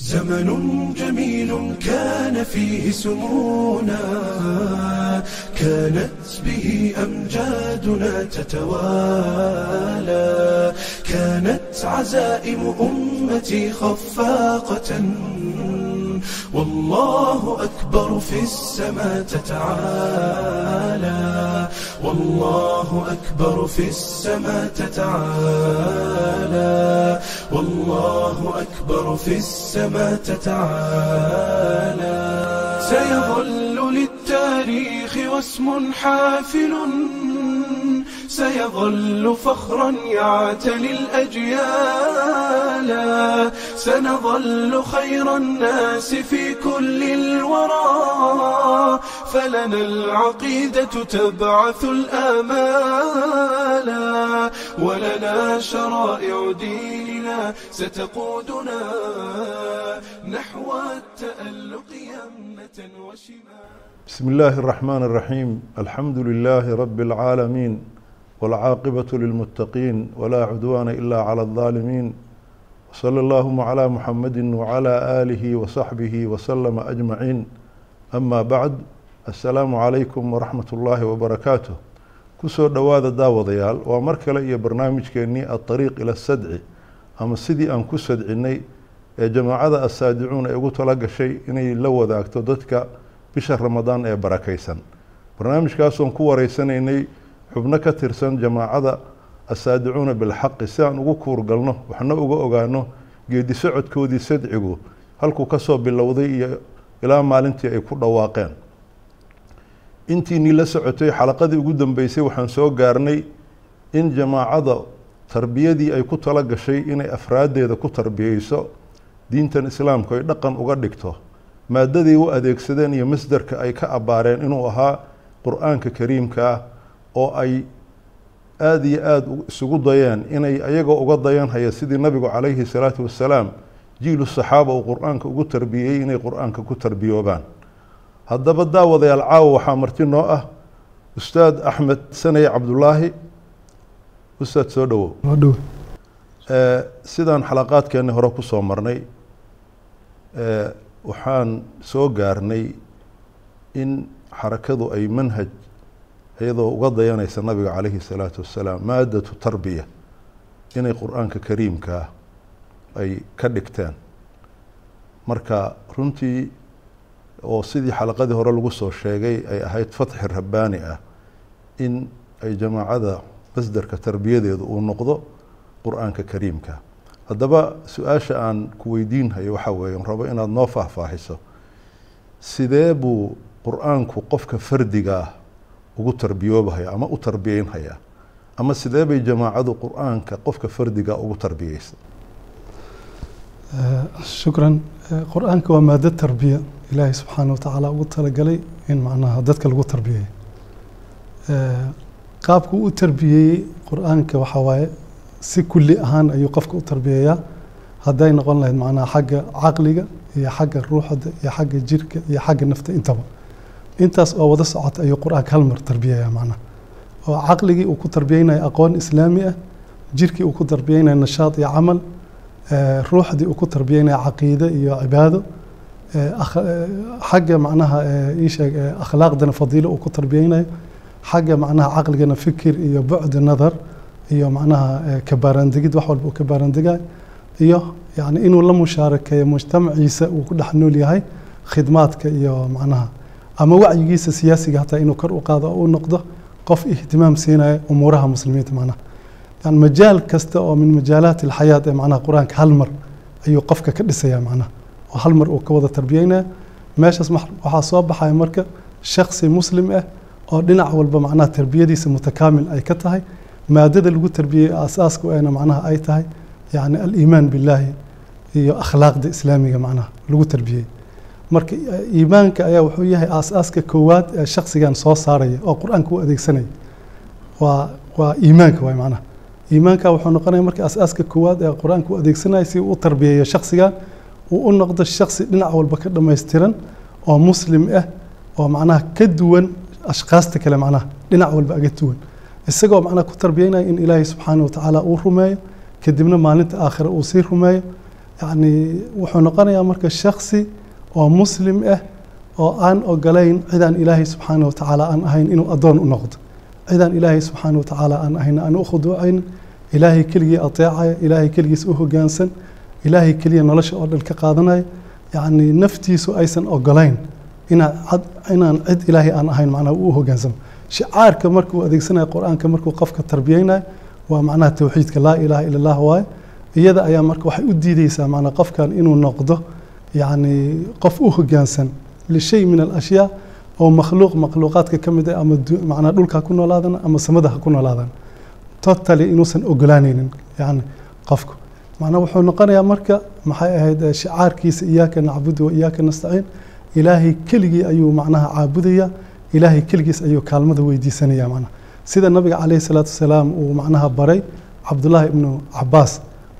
زمن جميل كان فيه سمونا كانت به أمجادنا تتوالى كانت عزائم أمتي خفاقة والله أكبر في السماء تتعالى والله أكبر في السماء تتعالى والله أكبر في السماء تتعالى سيظل للتاريخ واسم حافل سيظل فخرا يعتلي الأجيال سنظل خير الناس في كل الورى فلنا العقيدة تبعث الآمال ولنا شرائع ديننا ستقودنا نحو التألق يمنة وشمال بسم الله الرحمن الرحيم الحمد لله رب العالمين والعاقبة للمتقين ولا عدوان إلا على الظالمين وصلى اللهم على محمد وعلى آله وصحبه وسلم أجمعين أما بعد assalaamu calaykum waraxmat ullaahi wabarakaatuh ku soo dhowaada daawadayaal waa mar kale iyo barnaamijkeennii adariiq ila sadci ama sidii aan ku sadcinay ee jamaacada assaadicuun ay ugu tala gashay inay la wadaagto dadka bisha ramadaan ee barakaysan. Barnaamijkaasoon ku wareysanaynay xubno ka tirsan jamaacada assaadicuuna bilxaqi si aan ugu kuurgalno waxna uga ogaano geedi socodkoodii sadcigu halkuu ka soo bilowday iyo ilaa maalintii ay ku dhawaaqeen intiinii la socotay xalaqadii ugu dambeysay waxaan soo gaarnay in jamaacada tarbiyadii ay ku tala gashay inay afraaddeeda ku tarbiyeyso diintan islaamku ay dhaqan uga dhigto maadaday u adeegsadeen iyo masderka ay ka abbaareen inuu ahaa qur'aanka kariimka ah oo ay aada iyo aada isugu dayeen inay ayagoo uga dayanhaya sidii nabigu calayhi salaatu wassalaam jiilu saxaaba uu qur'aanka ugu tarbiyeyey inay qur'aanka ku tarbiyoobaan haddaba daawadayaal caawa waxaa marti noo ah ustaad axmed saneye cabdulaahi ustaad soo dhowow sidaan xalaqaadkeenni hore ku soo marnay waxaan soo gaarnay in xarakadu ay manhaj iyadoo uga dayanaysa nabiga calayhi salaatu wassalaam maadatu tarbiya inay qur'aanka kariimkaa ay ka dhigteen marka runtii oo sidii xalaqadii hore lagu soo sheegay ay ahayd fatxi rabbaani ah in ay jamaacada masderka tarbiyadeedu uu noqdo qur'aanka kariimka. Haddaba su'aasha aan ku weydiinhayo waxaa weeye rabo inaad noo faahfaahiso. Sidee buu qur'aanku qofka fardiga ah ugu tarbiyoobahaya ama u tarbiyeynhaya? Ama sidee bay jamaacadu qur'aanka qofka fardiga ugu tarbiyeysa shukran. Qur'aanka waa maado tarbiya ilaahay subxaana watacaala ugu talagalay in macnaha dadka lagu tarbiyeeyo qaabku u tarbiyeeyey qur'aanka waxaa waaye si kulli ahaan ayuu qofka u tarbiyeeyaa hadday noqon lahayd macnaha xagga caqliga iyo xagga ruuxda iyo xagga jirka iyo xagga nafta intaba. Intaas oo wada socota ayuu qur'aanka hal mar tarbiyeeyaa macnaha. Oo caqligii uu ku tarbiyeynayo aqoon islaami ah jirkii uu ku tarbiyeynayo nashaad iyo camal ruuxdii uu ku tarbiyeynayo caqiide iyo cibaado xagga macnaha iisheeg akhlaaqdana fadiilo uu ku tarbiyeynayo xagga macnaha caqligana fikir iyo bucdi nadar iyo macnaha kabaaraandegid wax walba uu kabaaraandegayo iyo yani inuu la mushaarakeeyo mujtamaciisa uu ku dhex nool yahay khidmaadka iyo macnaha. Ama wacyigiisa siyaasiga hataa inuu kor u qaado oo u noqdo qof ihtimaam siinaya umuuraha muslimiinta macnaha. Yani majaal kasta oo min majaalaati alxayaat ee macnaha qur'aanka hal mar ayuu qofka ka dhisaya macnaha oo hal mar uu ka wada tarbiyeynaya meeshaas waxaa soo baxaya marka shaksi muslim ah oo dhinac walba macnaha tarbiyadiisa mutakaamil ay ka tahay. Maadada lagu tarbiyey aasaaska eena macnaha ay tahay yani aliimaan billaahi iyo akhlaaqda islaamiga macnaha lagu tarbiyey marka iimaanka ayaa wuxuu yahay aasaaska koowaad ee shaksigan soo saaraya oo qur'aanka u adeegsanaya. Waa waa iimaanka waay macnaha. Iimaanka wuxuu noqonaya marka aasaaska koowaad ee qur'aanka u adeegsanaya si u tarbiyeeyo shaksigan uu u noqdo shaksi dhinac walba ka dhammaystiran oo muslim ah oo macnaha ka duwan ashkaasta kale macnaha dhinac walba aga duwan isagoo macnaha ku tarbiyeynaya in ilaahay subxaana watacaala uu rumeeyo kadibna maalinta aakhira uu sii rumeeyo. Yacni wuxuu noqonayaa marka shaksi oo muslim ah oo aan ogolayn cidaan ilaahay subxaana wa tacaala aan ahayn inuu addoon u noqdo. Cidaan ilaahay subxaana wa tacaala aan ahayn aan u khuduucayn ilaahay keligii ateecaya ilaahay keligiis u hoggaansan ilaahay keliya nolosha oo dhan ka qaadanaya yacni naftiisu aysan ogolayn inaan cid ilaahay aan ahayn macnaha uu hoggaansamo shicaarka markuu adeegsanayo qur'aanka markuu qofka tarbiyeynayo waa macnaha towxiidka laa ilaaha ila allah waaye. Iyada ayaa marka waxay u diideysaa macnaa qofkan inuu noqdo yacni qof u hoggaansan lishay min alashyaa oo makhluuq makhluuqaadka ka mid ah ama macnaa dhulka ku noolaadana ama samada ha ku noolaadana totally inuusan ogolaanaynin yani qofku macnaa wuxuu noqonayaa marka maxay ahayd eh, shicaarkiisa iyaaka nacbudu wa iyaaka nastaciin. Ilaahay keligii ayuu macnaha caabudaya ilaahay keligiis ayuu kaalmada weydiisanaya macnaha. Sida nabiga calayhi salaatu wasalaam uu macnaha baray cabdullaahi ibnu cabaas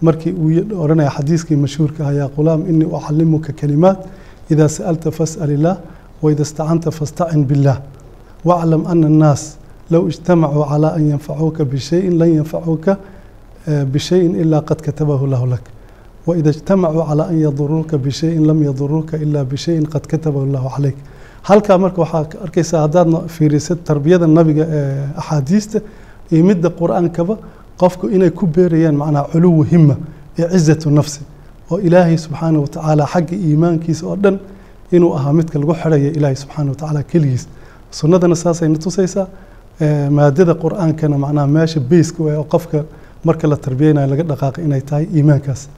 markii uu odhanaya xadiiskii mashhuurka ah yaa qulaam inii ucallimuka kalimaat idaa sa'alta fas'al illaah waida istacanta fastacin billaah waclam ana annaas low ijtamacuu calaa an yanfacuuka bishayin lan yanfacuuka بشيء إلا قد كتبه الله لك وإذا اجتمعوا على أن يضروك بشيء لم يضروك إلا بشيء قد كتبه الله عليك halkaa marka waxaa ka arkaysaa haddaad fiirisid tarbiyada nabiga ee axaadiista iyo midda qur-aankaba qofku inay ku beerayaan macnaha culuwu hima iyo cizatu nafsi oo ilaahay subxaana wa tacaala xagga iimaankiisa oo dhan inuu ahaa midka lagu xidhaya ilaahay subxaana wa tacaala keligiis sunnadana saasay na tusaysaa Eh, maadada qur-aankana macnaha meesha beyska waa oo qofka marka la tarbiyeynayo laga dhaqaaqay inay tahay iimaankaas.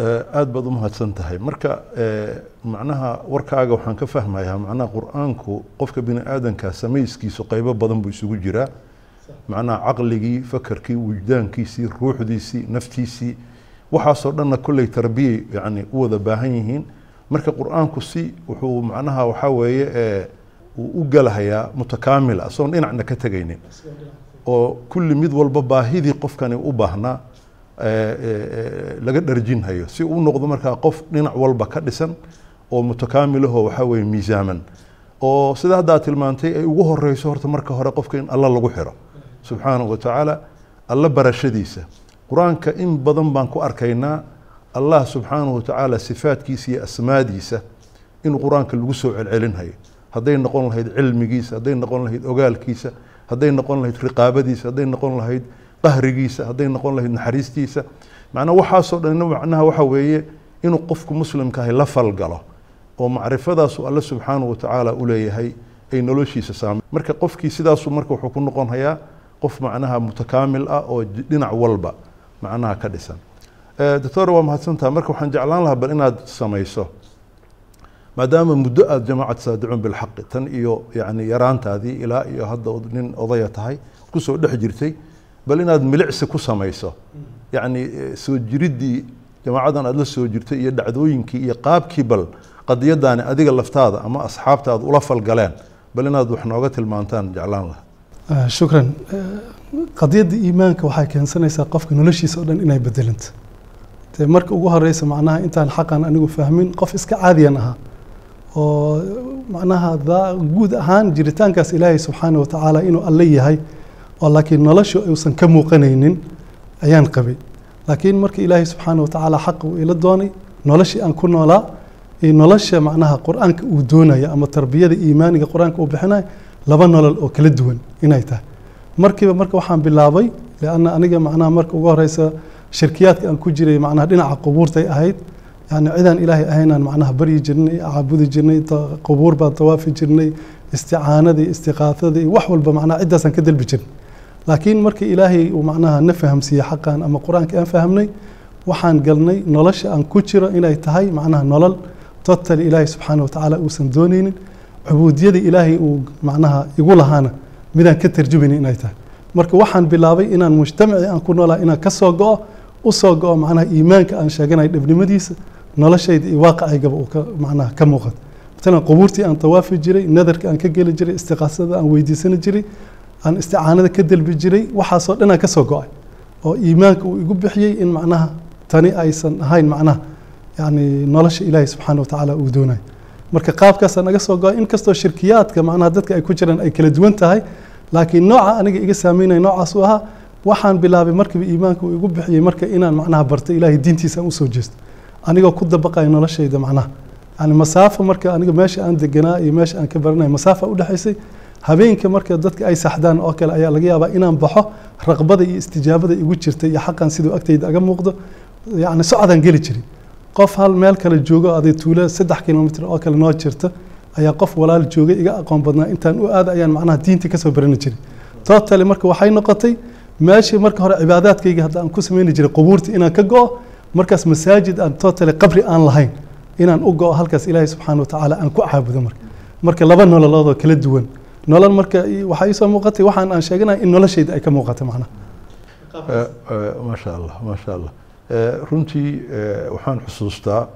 Aada baad u tahay marka eh, macnaha warkaaga waxaan ka fahmayaa macnaha qur'aanku qofka bini aadanka samayskiisu qeybo badan buu isugu jiraa. Macnaha caqligii fakarkii wujdaankiisii ruuxdiisii naftiisii waxaasoo dhanna kolley tarbiyay yani u wada baahan yihiin. Marka qur'aanku si wuxuu macnaha waxaa weeye eh, uu u galahayaa mutakaamil asoon dhinacna ka tegaynin oo kulli mid walba baahidii qofkani u baahnaa laga dharjinhayo si uu noqdo markaa qof dhinac walba ka dhisan oo mutakaamilahoo waxaa weeye miisaaman. Oo sida haddaa tilmaantay ay ugu horeyso horta marka hore qofka in alla lagu xiro. Subxaanahu wa tacaala alla barashadiisa. Qur'aanka in badan baan ku arkaynaa allah subxaanahu wa tacaala sifaadkiisa iyo asmaadiisa inuu qur'aanka lagu soo celcelinhayo hadday noqon lahayd cilmigiisa hadday noqon lahayd ogaalkiisa hadday noqon lahayd riqaabadiisa hadday noqon lahayd qahrigiisa hadday noqon lahayd naxariistiisa. Macnaa waxaasoo dhan macnaha waxa weeye inuu qofku muslimka ahay la falgalo oo macrifadaasu alle subxaanahu wa tacaala u leeyahay ay noloshiisa saame marka qofkii sidaasu marka wuxuu ku noqon hayaa qof macnaha mutakaamil ah oo dhinac walba macnaha ka dhisan. Eh, doctor waa mahadsantaha marka waxaan jeclaan lahaa bal inaad samayso maadaama muddo aada jamaacad saadicun bilxaqi tan iyo yani yaraantaadii ilaa iyo hadda nin odaya tahay ku soo dhex jirtay bal inaad milicsi ku samayso. Yani eh, soo jiriddii jamaacadan aada la soo jirtay iyo dhacdooyinkii iyo qaabkii bal qadiyadaani adiga laftaada ama asxaabtaad ula falgaleen bal inaad wax nooga tilmaantaan jeclaan lahaa. Ah, shukran. Eh, qadiyadda iimaanka waxay keensanaysaa qofka noloshiisa o dhan inay bedelanto marka ugu horeysa macnaha intaan xaqan anigu fahmin qof iska caadiyan ahaa oo macnaha guud ahaan jiritaankaas ilaahay subxaana wa tacaala inuu alle yahay oo laakiin noloshu uusan ka muuqanaynin ayaan qabay. Laakiin marka ilaahay subxaana wa tacaala xaqa uu ila doonay noloshii aan ku noolaa iyo nolosha macnaha qur'aanka uu doonaya ama tarbiyada iimaaniga qur'aanka uu bixinayo laba nolol oo kala duwan inay tahay. Markiiba marka waxaan bilaabay lianna aniga macnaha marka ugu horeysa shirkiyaadka aan ku jiray macnaha dhinaca qubuurtay ahayd yani cidaan ilaahay ahaynaan macnaha baryi jirnay caabudi jirnay qubuur baan tawaafi jirnay isticaanadii istiqaafadii wax walba macnaha ciddaasaan ka dalbi jirnay laakiin marka ilaahay uu macnaha na fahamsiiyey xaqan ama qur'aanka aan fahamnay waxaan galnay nolosha aan ku jiro inay tahay macnaha nolol. Totally ilaahay subxaana wa tacaala uusan doonaynin cubuudiyada ilaahay uu macnaha igu lahaana midaan ka tarjumaynin inay tahay. Marka waxaan bilaabay inaan mujtamacii aan ku noolaa inaan ka soo go'o u soo go'o macnaha iimaanka aan sheeganayo dhabnimadiisa noloshayda iyo waaqacaygaba uu ka macnaha ka muuqato. Matalan qubuurtii aan tawaafi jiray nadarka aan ka geli jiray istiqaasada aan weydiisani jiray aan isticaanada ka dalbi jiray waxaasoo dhan aan ka soo go'ay. Oo iimaanka uu igu bixiyey in macnaha tani aysan ahayn macnaha yani nolosha ilaahay subxaana wa tacaala uu doonayo marka qaabkaasaa naga soo go'ay inkastoo shirkiyaadka macnaha dadka ay ku jiraan ay kala duwan tahay laakiin nooca aniga iga saameynaya noocaas u ahaa waxaan bilaabay markiiba iimaanka uu igu bixiyey marka inaan macnaha bartay ilaahay diintiisa aan u soo jeesto anigoo ku dabaqayo noloshayda macnaha. Yani masaafo marka aniga meesha aan deganaa iyo meesha aan ka baranayo masaafa udhexaysay habeenka marka dadka ay saxdaan oo kale ayaa laga yaabaa inaan baxo raqbada iyo istijaabada igu jirta iyo xaqan siduu agtayda aga muuqdo. Yani socdaan geli jiray qof hal meel kale joogo aday tuulo saddex kilomitr oo kale noo jirta ayaa qof walaal joogay iga aqoon badnaa. Intaan u aada ayaan macnaha diinta ka soo barani jiray totally marka waxay noqotay meeshii marka hore cibaadaadkayga hadda aan ku sameyni jiray qubuurta inaan ka go-o markaas masaajid aan totally qabri aan lahayn inaan u go-o halkaas ilaahay subxaana watacaala aan ku caabudo marka. Marka laba nololoodoo kala duwan. Nolol marka waxaa iisoo muuqatay waxaan aan sheeganaya in noloshayda ay ka muuqatay macnaha maasha allah maasha allah. Runtii waxaan xusuustaa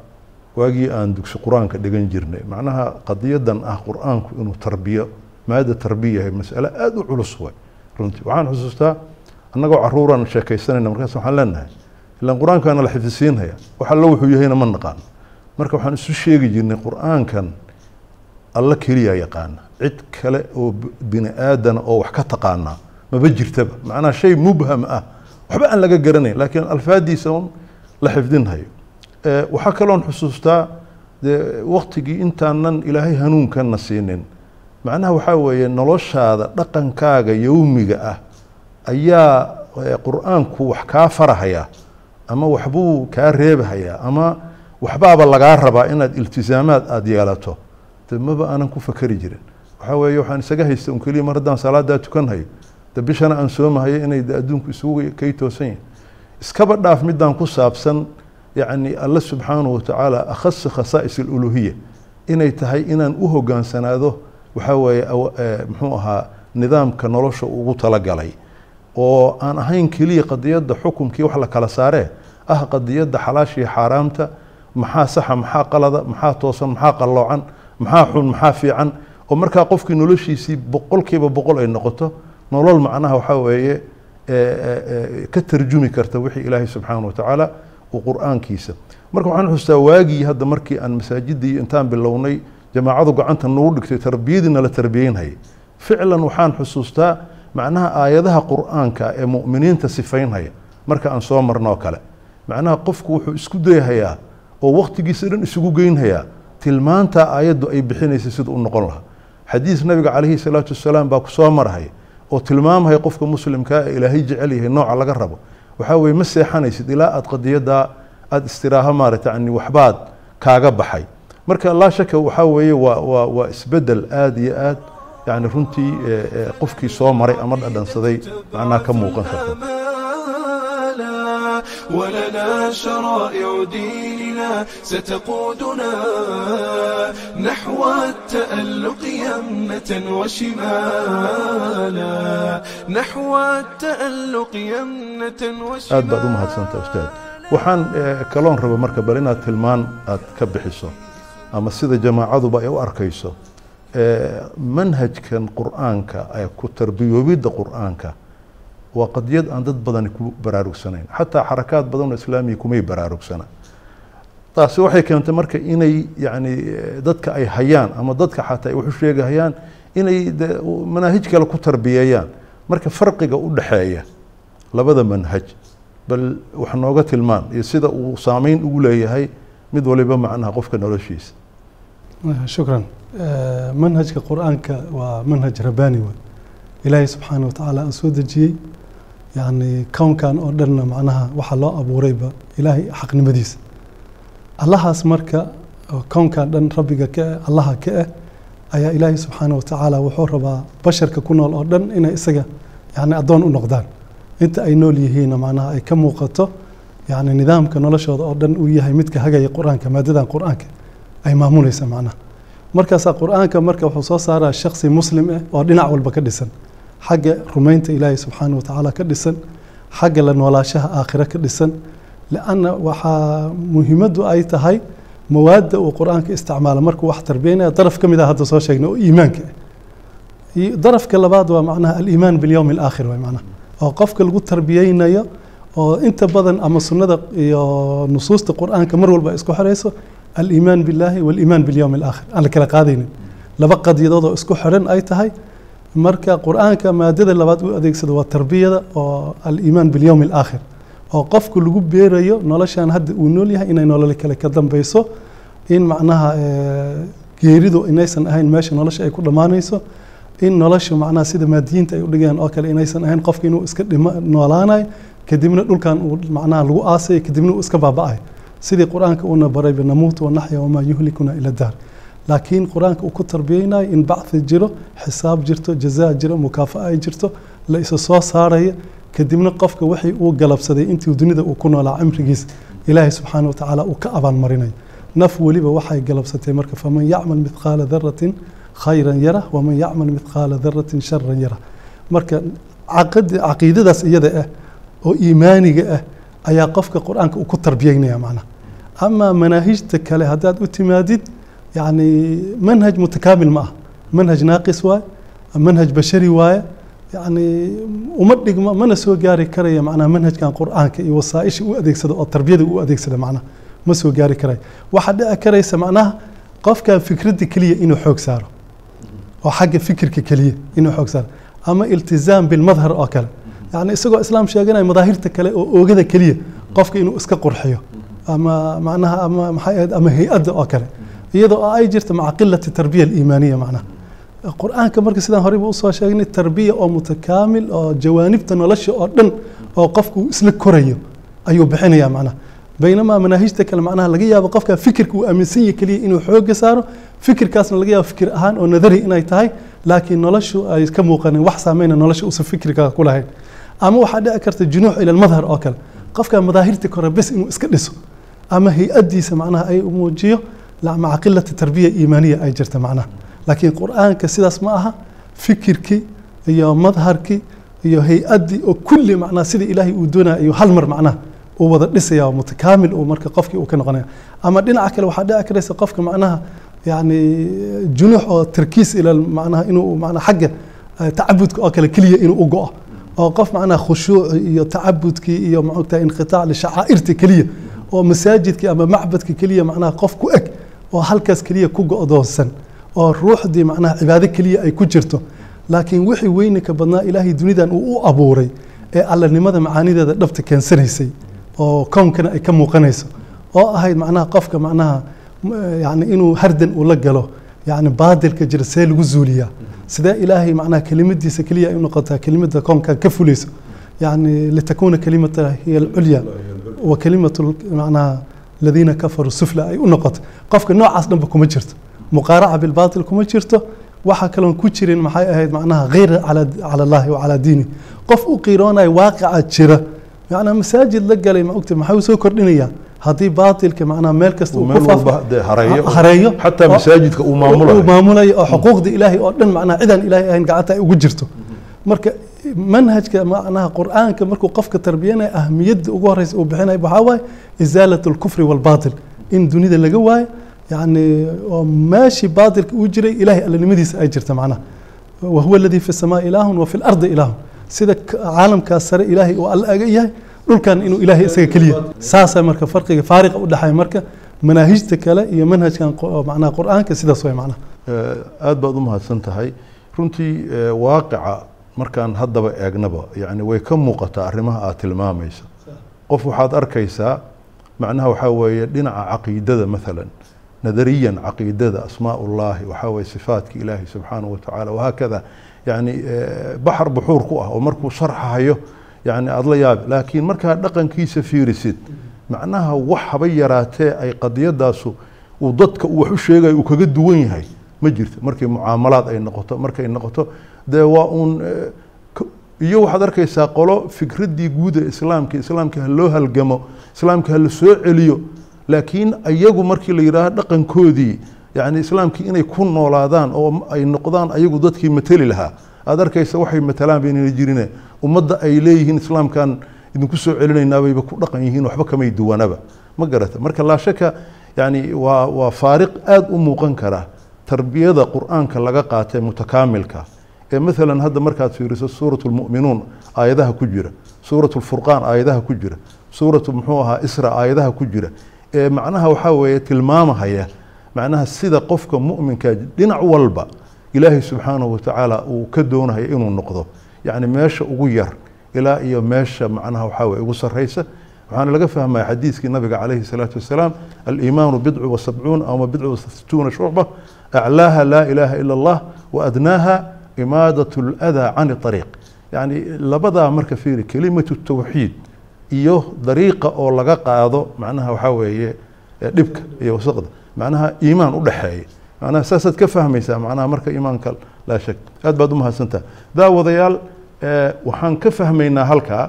waagii aan dugsi qur'aanka dhigan jirnay. Macnaha qadiyadan ah qur'aanku inuu tarbiyo maada tarbiya yahay masale aada u culus way runtii waxaan xusuustaa annagoo caruuraan sheekaysanayna markaas waxaan leenahay ilaan qur'aankaana la xifdisiinhaya wax allo wuxuu yahayna ma naqaan. Marka waxaan isu sheegi jirnay qur'aankan alla keliya yaqaana cid kale oo bini aadana oo wax ka taqaanaa maba jirtaba. Macnaha shay mubham ah. Waxba aan laga garanayn laakiin alfaadiisa la xifdinhayo. Waxaa kaloon xusuustaa dee waktigii intaanan ilaahay hanuunkanna siinin. Macnaha waxaa weeye noloshaada dhaqankaaga yowmiga ah ayaa qur'aanku wax kaa farahaya ama waxbuu kaa reebahayaa ama waxbaaba lagaa rabaa inaad iltisaamaad aada yeelato. De maba aanan ku fakeri jirin. Waxaa weeye waxaan isaga haysta un keliya mar haddaan salaadaa tukanhayo de bishana aan soomahayo inay de adduunku isugu kay toosan yahin iskaba dhaaf midaan ku saabsan yacni alle subxaanahu watacaala akhasi khasaa'is aluluhiya inay tahay inaan u hogaansanaado waxaa weeye muxuu ahaa nidaamka nolosha ugu talagalay oo aan ahayn keliya qadiyadda xukumkii wax la kala saaree ah qadiyadda xalaashii xaaraamta maxaa saxa maxaa qalada maxaa toosan maxaa qalloocan maxaa xun maxaa fiican oo markaa qofkii noloshiisii boqolkiiba boqol ay noqoto nolol macnaha waxaa weeye ka tarjumi karta wixii ilaahay subxaana watacaala uu qur'aankiisa. Marka waxaan xustaa waagii hadda markii aan masaajidii intaan bilownay jamaacadu gacanta nagu dhigtay tarbiyadiina la tarbiyeynhayay ficlan waxaan xusuustaa macnaha aayadaha qur'aanka ee mu'miniinta sifaynhaya marka aan soo marnoo kale macnaha qofku wuxuu isku dayahayaa oo waktigiisa dhan isugu geynhayaa tilmaanta aayaddu ay bixinaysa sida u noqon lahaa. Xadiis nabiga calayhi salaatu wasalaam baa ku soo marhay oo tilmaamaya qofka muslimkaa ee ilaahay jecel yahay nooca laga rabo. Waxaa weye ma seexanaysid ilaa aad qadiyaddaa aada istiraaho maarata yani waxbaad kaaga baxay. Marka laa shaka waxaa weeye waa waa waa isbeddel aada iyo aad yani runtii qofkii soo maray ama dhadhansaday macnaha ka muuqan karta ولنا شرائع ديننا ستقودنا نحو التألق يمنة وشمالا نحو التألق يمنة وشمالا aad baad u mahadsantaa ustaad waxaan kaloon raba marka bal inaad tilmaan aad ka bixiso ama sida jamaacaduba ay u arkayso manhajkan qur'aanka ku tarbiyoobidda qur'aanka waa qadiyad aan dad badani ku baraarugsanayn xataa xarakaad badan oo islaamiya kumay baraarugsana taasi waxay keentay marka inay yani dadka ay hayaan ama dadka xataa ay waxu sheegahayaan inay manaahij kale ku tarbiyeeyaan marka farqiga u dhexeeya labada manhaj bal wax nooga tilmaan iyo sida uu saameyn ugu leeyahay mid waliba macnaha qofka noloshiisa shukran manhajka qur'aanka waa manhaj rabbaani wey ilaahay subxaana watacaala aan soo dejiyey yani kownkan oo dhanna macnaha waxaa loo abuurayba ilaahay xaqnimadiisa allahaas marka kownkan dhan rabbiga ka eh allaha ka eh ayaa ilaahay subxaana watacaala wuxuu rabaa basharka ku nool oo dhan inay isaga yani addoon u noqdaan inta ay nool yihiinna macnaha ay ka muuqato yani nidaamka noloshooda oo dhan uu yahay midka hagaya qur'aanka maadadan qur'aanka ay maamulaysa macnaha markaasaa qur'aanka marka wuxuu soo saaraa shaksi muslim ah oo dhinac walba ka dhisan. Xagga rumaynta ilaahay subxaana watacaala ka dhisan xagga la noolaashaha aakhire ka dhisan. Lianna waxaa muhiimaddu ay tahay mawaadda uu qur'aanka isticmaala markuu wax tarbiyanaya daraf ka mid ah hadda soo sheegnay oo iimaanka ah darafka labaad waa macnaha aliimaan bilyowmi alaakhir waay macnaha oo qofka lagu tarbiyeynayo oo inta badan ama sunnada iyo nusuusta qur'aanka mar walba isku xirayso aliimaan billahi waaliimaan bilyowmi alaakhir aan la kala qaadaynin. Laba qadiyadood oo isku xiran ay tahay. Marka qur'aanka maadada labaad u adeegsado waa tarbiyada oo aliimaan bilyowm alaakhir oo qofku lagu beerayo noloshan hadda uu nool yahay inay nolol kale ka dambeyso in macnaha eh, geeridu inaysan ahayn meesha nolosha ay ku dhammaanayso in nolosha macnaha sida maadiyiinta ay u dhigayaan oo kale inaysan ahayn qofka inuu iska noolaanayo kadibna dhulkan uu macnaha lagu aasayo kadibna uu iska baaba'ayo sidii qur'aanka uuna baray banamuutu wanaxya wamaa yuhlikuna ila daar. Laakiin qur'aanka uu ku tarbiyeynayo in bacthi jiro xisaab jirto jazaa jiro mukaafa'a ay jirto la isa soo saaraya kadibna qofka wixii uu galabsaday intii dunida uu ku noolaa cimrigiisa ilaahay subxaana wa tacaala uu ka abaalmarinayo naf weliba waxay galabsatay marka faman yacmal midqaala daratin khayran yara waman yacmal midqaala daratin sharan yara. Marka caqiidadaas iyada ah oo iimaaniga ah ayaa qofka qur'aanka uu ku tarbiyeynaya macnaha ama manaahijta kale haddaad u timaadid yani manhaj mutakaamil ma ah manhaj naaqis waaye manhaj bashari waaye yani uma dhigma mana soo gaari karaya manaa manhajkan qur'aanka iyo wasaaisha u adeegsada oo tarbiyada u adeegsada manaa ma soo gaari karaya waxaa dhici karaysa macnaha qofkan fikradda keliya inuu xoog saaro oo xagga fikirka keliya inuu xoog saaro ama iltizaam bilmadhar oo kale yani isagoo islaam sheeganaya madaahirta kale oo oogada keliya qofka inuu iska qurxiyo ama macnaha ama maxay ahayd ama hay'adda oo kale. Iyadoo oo ay jirto maca qilati tarbiya aliimaaniya macnaha. Qur'aanka marka sidaan horeyba u soo sheegnay tarbiya oo mutakaamil oo jawaanibta nolosha oo dhan oo qofku isla korayo ayuu bixinaya macnaha. Baynamaa manaahijta kale macnaha laga yaabo qofka fikirka uu aaminsan yahay keliya inuu xooga saaro fikirkaasna laga yaabo fikir ahaan oo nadari inay tahay laakiin noloshu ay ka muuqanin wax saameyna nolosha uusan fikirka ku lahayn. Ama waxaa dhici karta junuux ila almadhar oo kale. Qofka madaahirta kore bes inuu iska dhiso ama hay'addiisa macnaha ay muujiyo la- maca qilati tarbiya iimaaniya ay jirta macnaha. Laakiin qur'aanka sidaas ma aha fikirkii iyo madharkii iyo hay'addii oo kulli macnaha sidii ilaahay uu doonaya iyo hal mar macnaha uu wada dhisaya mutakaamil uu marka qofkii uu ka noqonaya. Ama dhinaca kale waxaa dhici karaysa qofka macnaha yani junuux oo tarkiis ila macnaha inuu macnaha xagga eh, tacabudka oo kale keliya inuu u go'o. Oo qof macnaha khushuuci iyo tacabudkii iyo maogtahay inqitaac lishacaa'irta keliya oo masaajidkii ama macbadka keliya macnaha qof ku eg oo halkaas keliya ku go'doonsan oo ruuxdii macnaha cibaado keliya ay ku jirto. Laakiin wixii weyninka badnaa ilaahay dunidan uu u abuuray ee allanimada macaanideeda dhabta keensanaysay oo kownkana ay ka muuqanayso oo ahayd macnaha qofka macnaha m- yani inuu hardan uu la galo yani baadilka jira see lagu zuuliyaa. Sidee ilaahay macnaha kelimadiisa keliya ay u noqotaa kelimada koonkan ka fulayso? Yani litakuna kalimata hiya alculya wa kelimatu macnaha aladiina kafaruu sufla ay u noqoto. Qofka noocaas dhanba kuma jirto. Muqaaraca bilbaatil kuma jirto. Waxaa kaloon ku jirin maxay ahayd macnaha kheyra cala allahi wa calaa diini. Qof u qiiroonaya waaqaca jira macnaa masaajid la galay ma ogta maxaa u soo kordhinayaa haddii baatilka macnaha meel kasta hareeyo. Xataa masaajidka uu maamulayo. oo xuquuqda ilaahay oo dhan macnaha cidaan ilaahay ahayn gacanta ay ugu jirto. Mm-hmm. Marka manhajka macnaha qur'aanka markuu qofka tarbiyanayo ahamiyadda ugu horeysa uu bixinayo waxaa waaye isaalat alkufri walbaatil in dunida laga waayo yani oo meeshii baatilka uu jiray ilaahay allanimadiisa ay jirta macnaha. Wahuwa aladii fi samaa ilaahun wa fi lardi ilaahun. Sida caalamkaas sare ilaahay uu alla aga yahay dhulkan inuu ilaahay isaga keliya. Saasaa marka farqiga faariqa u marka manaahijta kale iyo manhajkan macnaha qur'aanka sidaas way macnaha. Aad baad u tahay runtii waaqica markaan haddaba eegnaba yani way ka muuqataa arrimaha aad tilmaamaysa. Qof waxaad arkaysaa macnaha waxaa weeye dhinaca caqiidada maalan nadariyan caqiidada asmaa ullahi waxaa weeye sifaatka ilaahi subxaanahu wa tacaala wahaakada yani baxar buxuur ku ah oo markuu sharxahayo yani aada la yaabi. Laakiin markaa dhaqankiisa fiirisid macnaha wax haba yaraatee ay qadiyadaasu uu dadka uu wax u sheegayo uu kaga duwan yahay ma jirto markay mucaamalaad ay noqoto markay noqoto dee waa uun k- iyo waxaad arkaysaa qolo fikraddii guud islaamka islaamka ha halgamo islaamka ha la soo celiyo laakiin ayagu markii la yidhaaho dhaqankoodii yani islaamkii inay ku noolaadaan oo ay noqdaan ayagu dadkii mateli lahaa. Aad arkaysa waxay matalaan baynana jirine. Ummadda ay leeyihiin islaamkan idinku soo celinaynaa bayba ku dhaqan yihiin waxba kamay duwanaba. Ma garata. Marka laa shaka yani waa waa faariq aad u muuqan kara tarbiyada qur'aanka laga qaatay mutakaamilka. Ee maalan hadda markaad fiiriso suuratu lmu'minuun aayadaha ku jira. Suuratu lfurqaan aayadaha ku jira. Suuratu muxuu ahaa isra aayadaha ku jira. Ee macnaha waxaa weeye tilmaamahaya macnaha sida qofka mu'minka dhinac walba ilaahay subxaanahu watacaala uu ka doonayo inuu noqdo. Yacni meesha ugu yar ilaa iyo meesha macnaha waxaa weye ugu sarraysa. Waxaana laga fahmaya xadiiskii nabiga calayhi salaatu wasalaam aliimaanu bidcu wa sabcuun ama bidcu wa situuna shucba laa ilaaha ila allah wa adnaaha imaadat ladaa cani ariiq yacni labadaa marka fiiri kelimatu tawxiid iyo dariiqa oo laga qaado macnaha waxaa weeye dhibka iyo wasaqda macnaha iimaan u dhexeeya macnaha saasaad ka fahmaysaa macnaha marka iimaanka laa shak aad baad u mahadsantaha daawadayaal waxaan ka fahmaynaa halkaa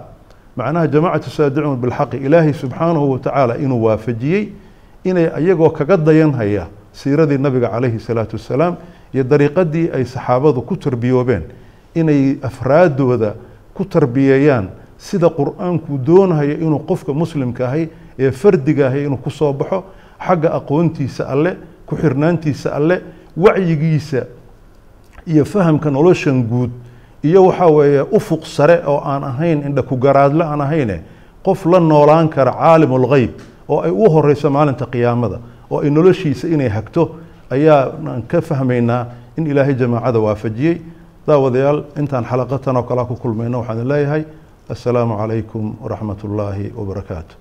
macnaha jamaacatu saadicuun bilxaqi ilaahay subxaanahu watacaala inuu waafajiyey inay iyagoo kaga dayanhaya siiradii nabiga calayhi salaatu wasalaam iyo dariiqadii ay saxaabadu ku tarbiyoobeen inay afraadooda ku tarbiyeeyaan sida qur'aanku doonayo inuu qofka muslimka ahay ee fardiga ahay inuu ku soo baxo xagga aqoontiisa alle ku xirnaantiisa alle wacyigiisa iyo fahamka noloshan guud iyo waxaa weeye ufuq sare oo aan ahayn indha ku garaadle aan ahayne qof la noolaan kara caalimulgheyb oo ay u horeyso maalinta qiyaamada oo ay noloshiisa inay hagto ayaaan ka fahmaynaa in ilaahay jamaacada waafajiyey. Daawadayaal intaan xalaqatan oo kalea ku kulmayno waxaan leeyahay assalaamu calaykum waraxmat ullaahi wabarakaatu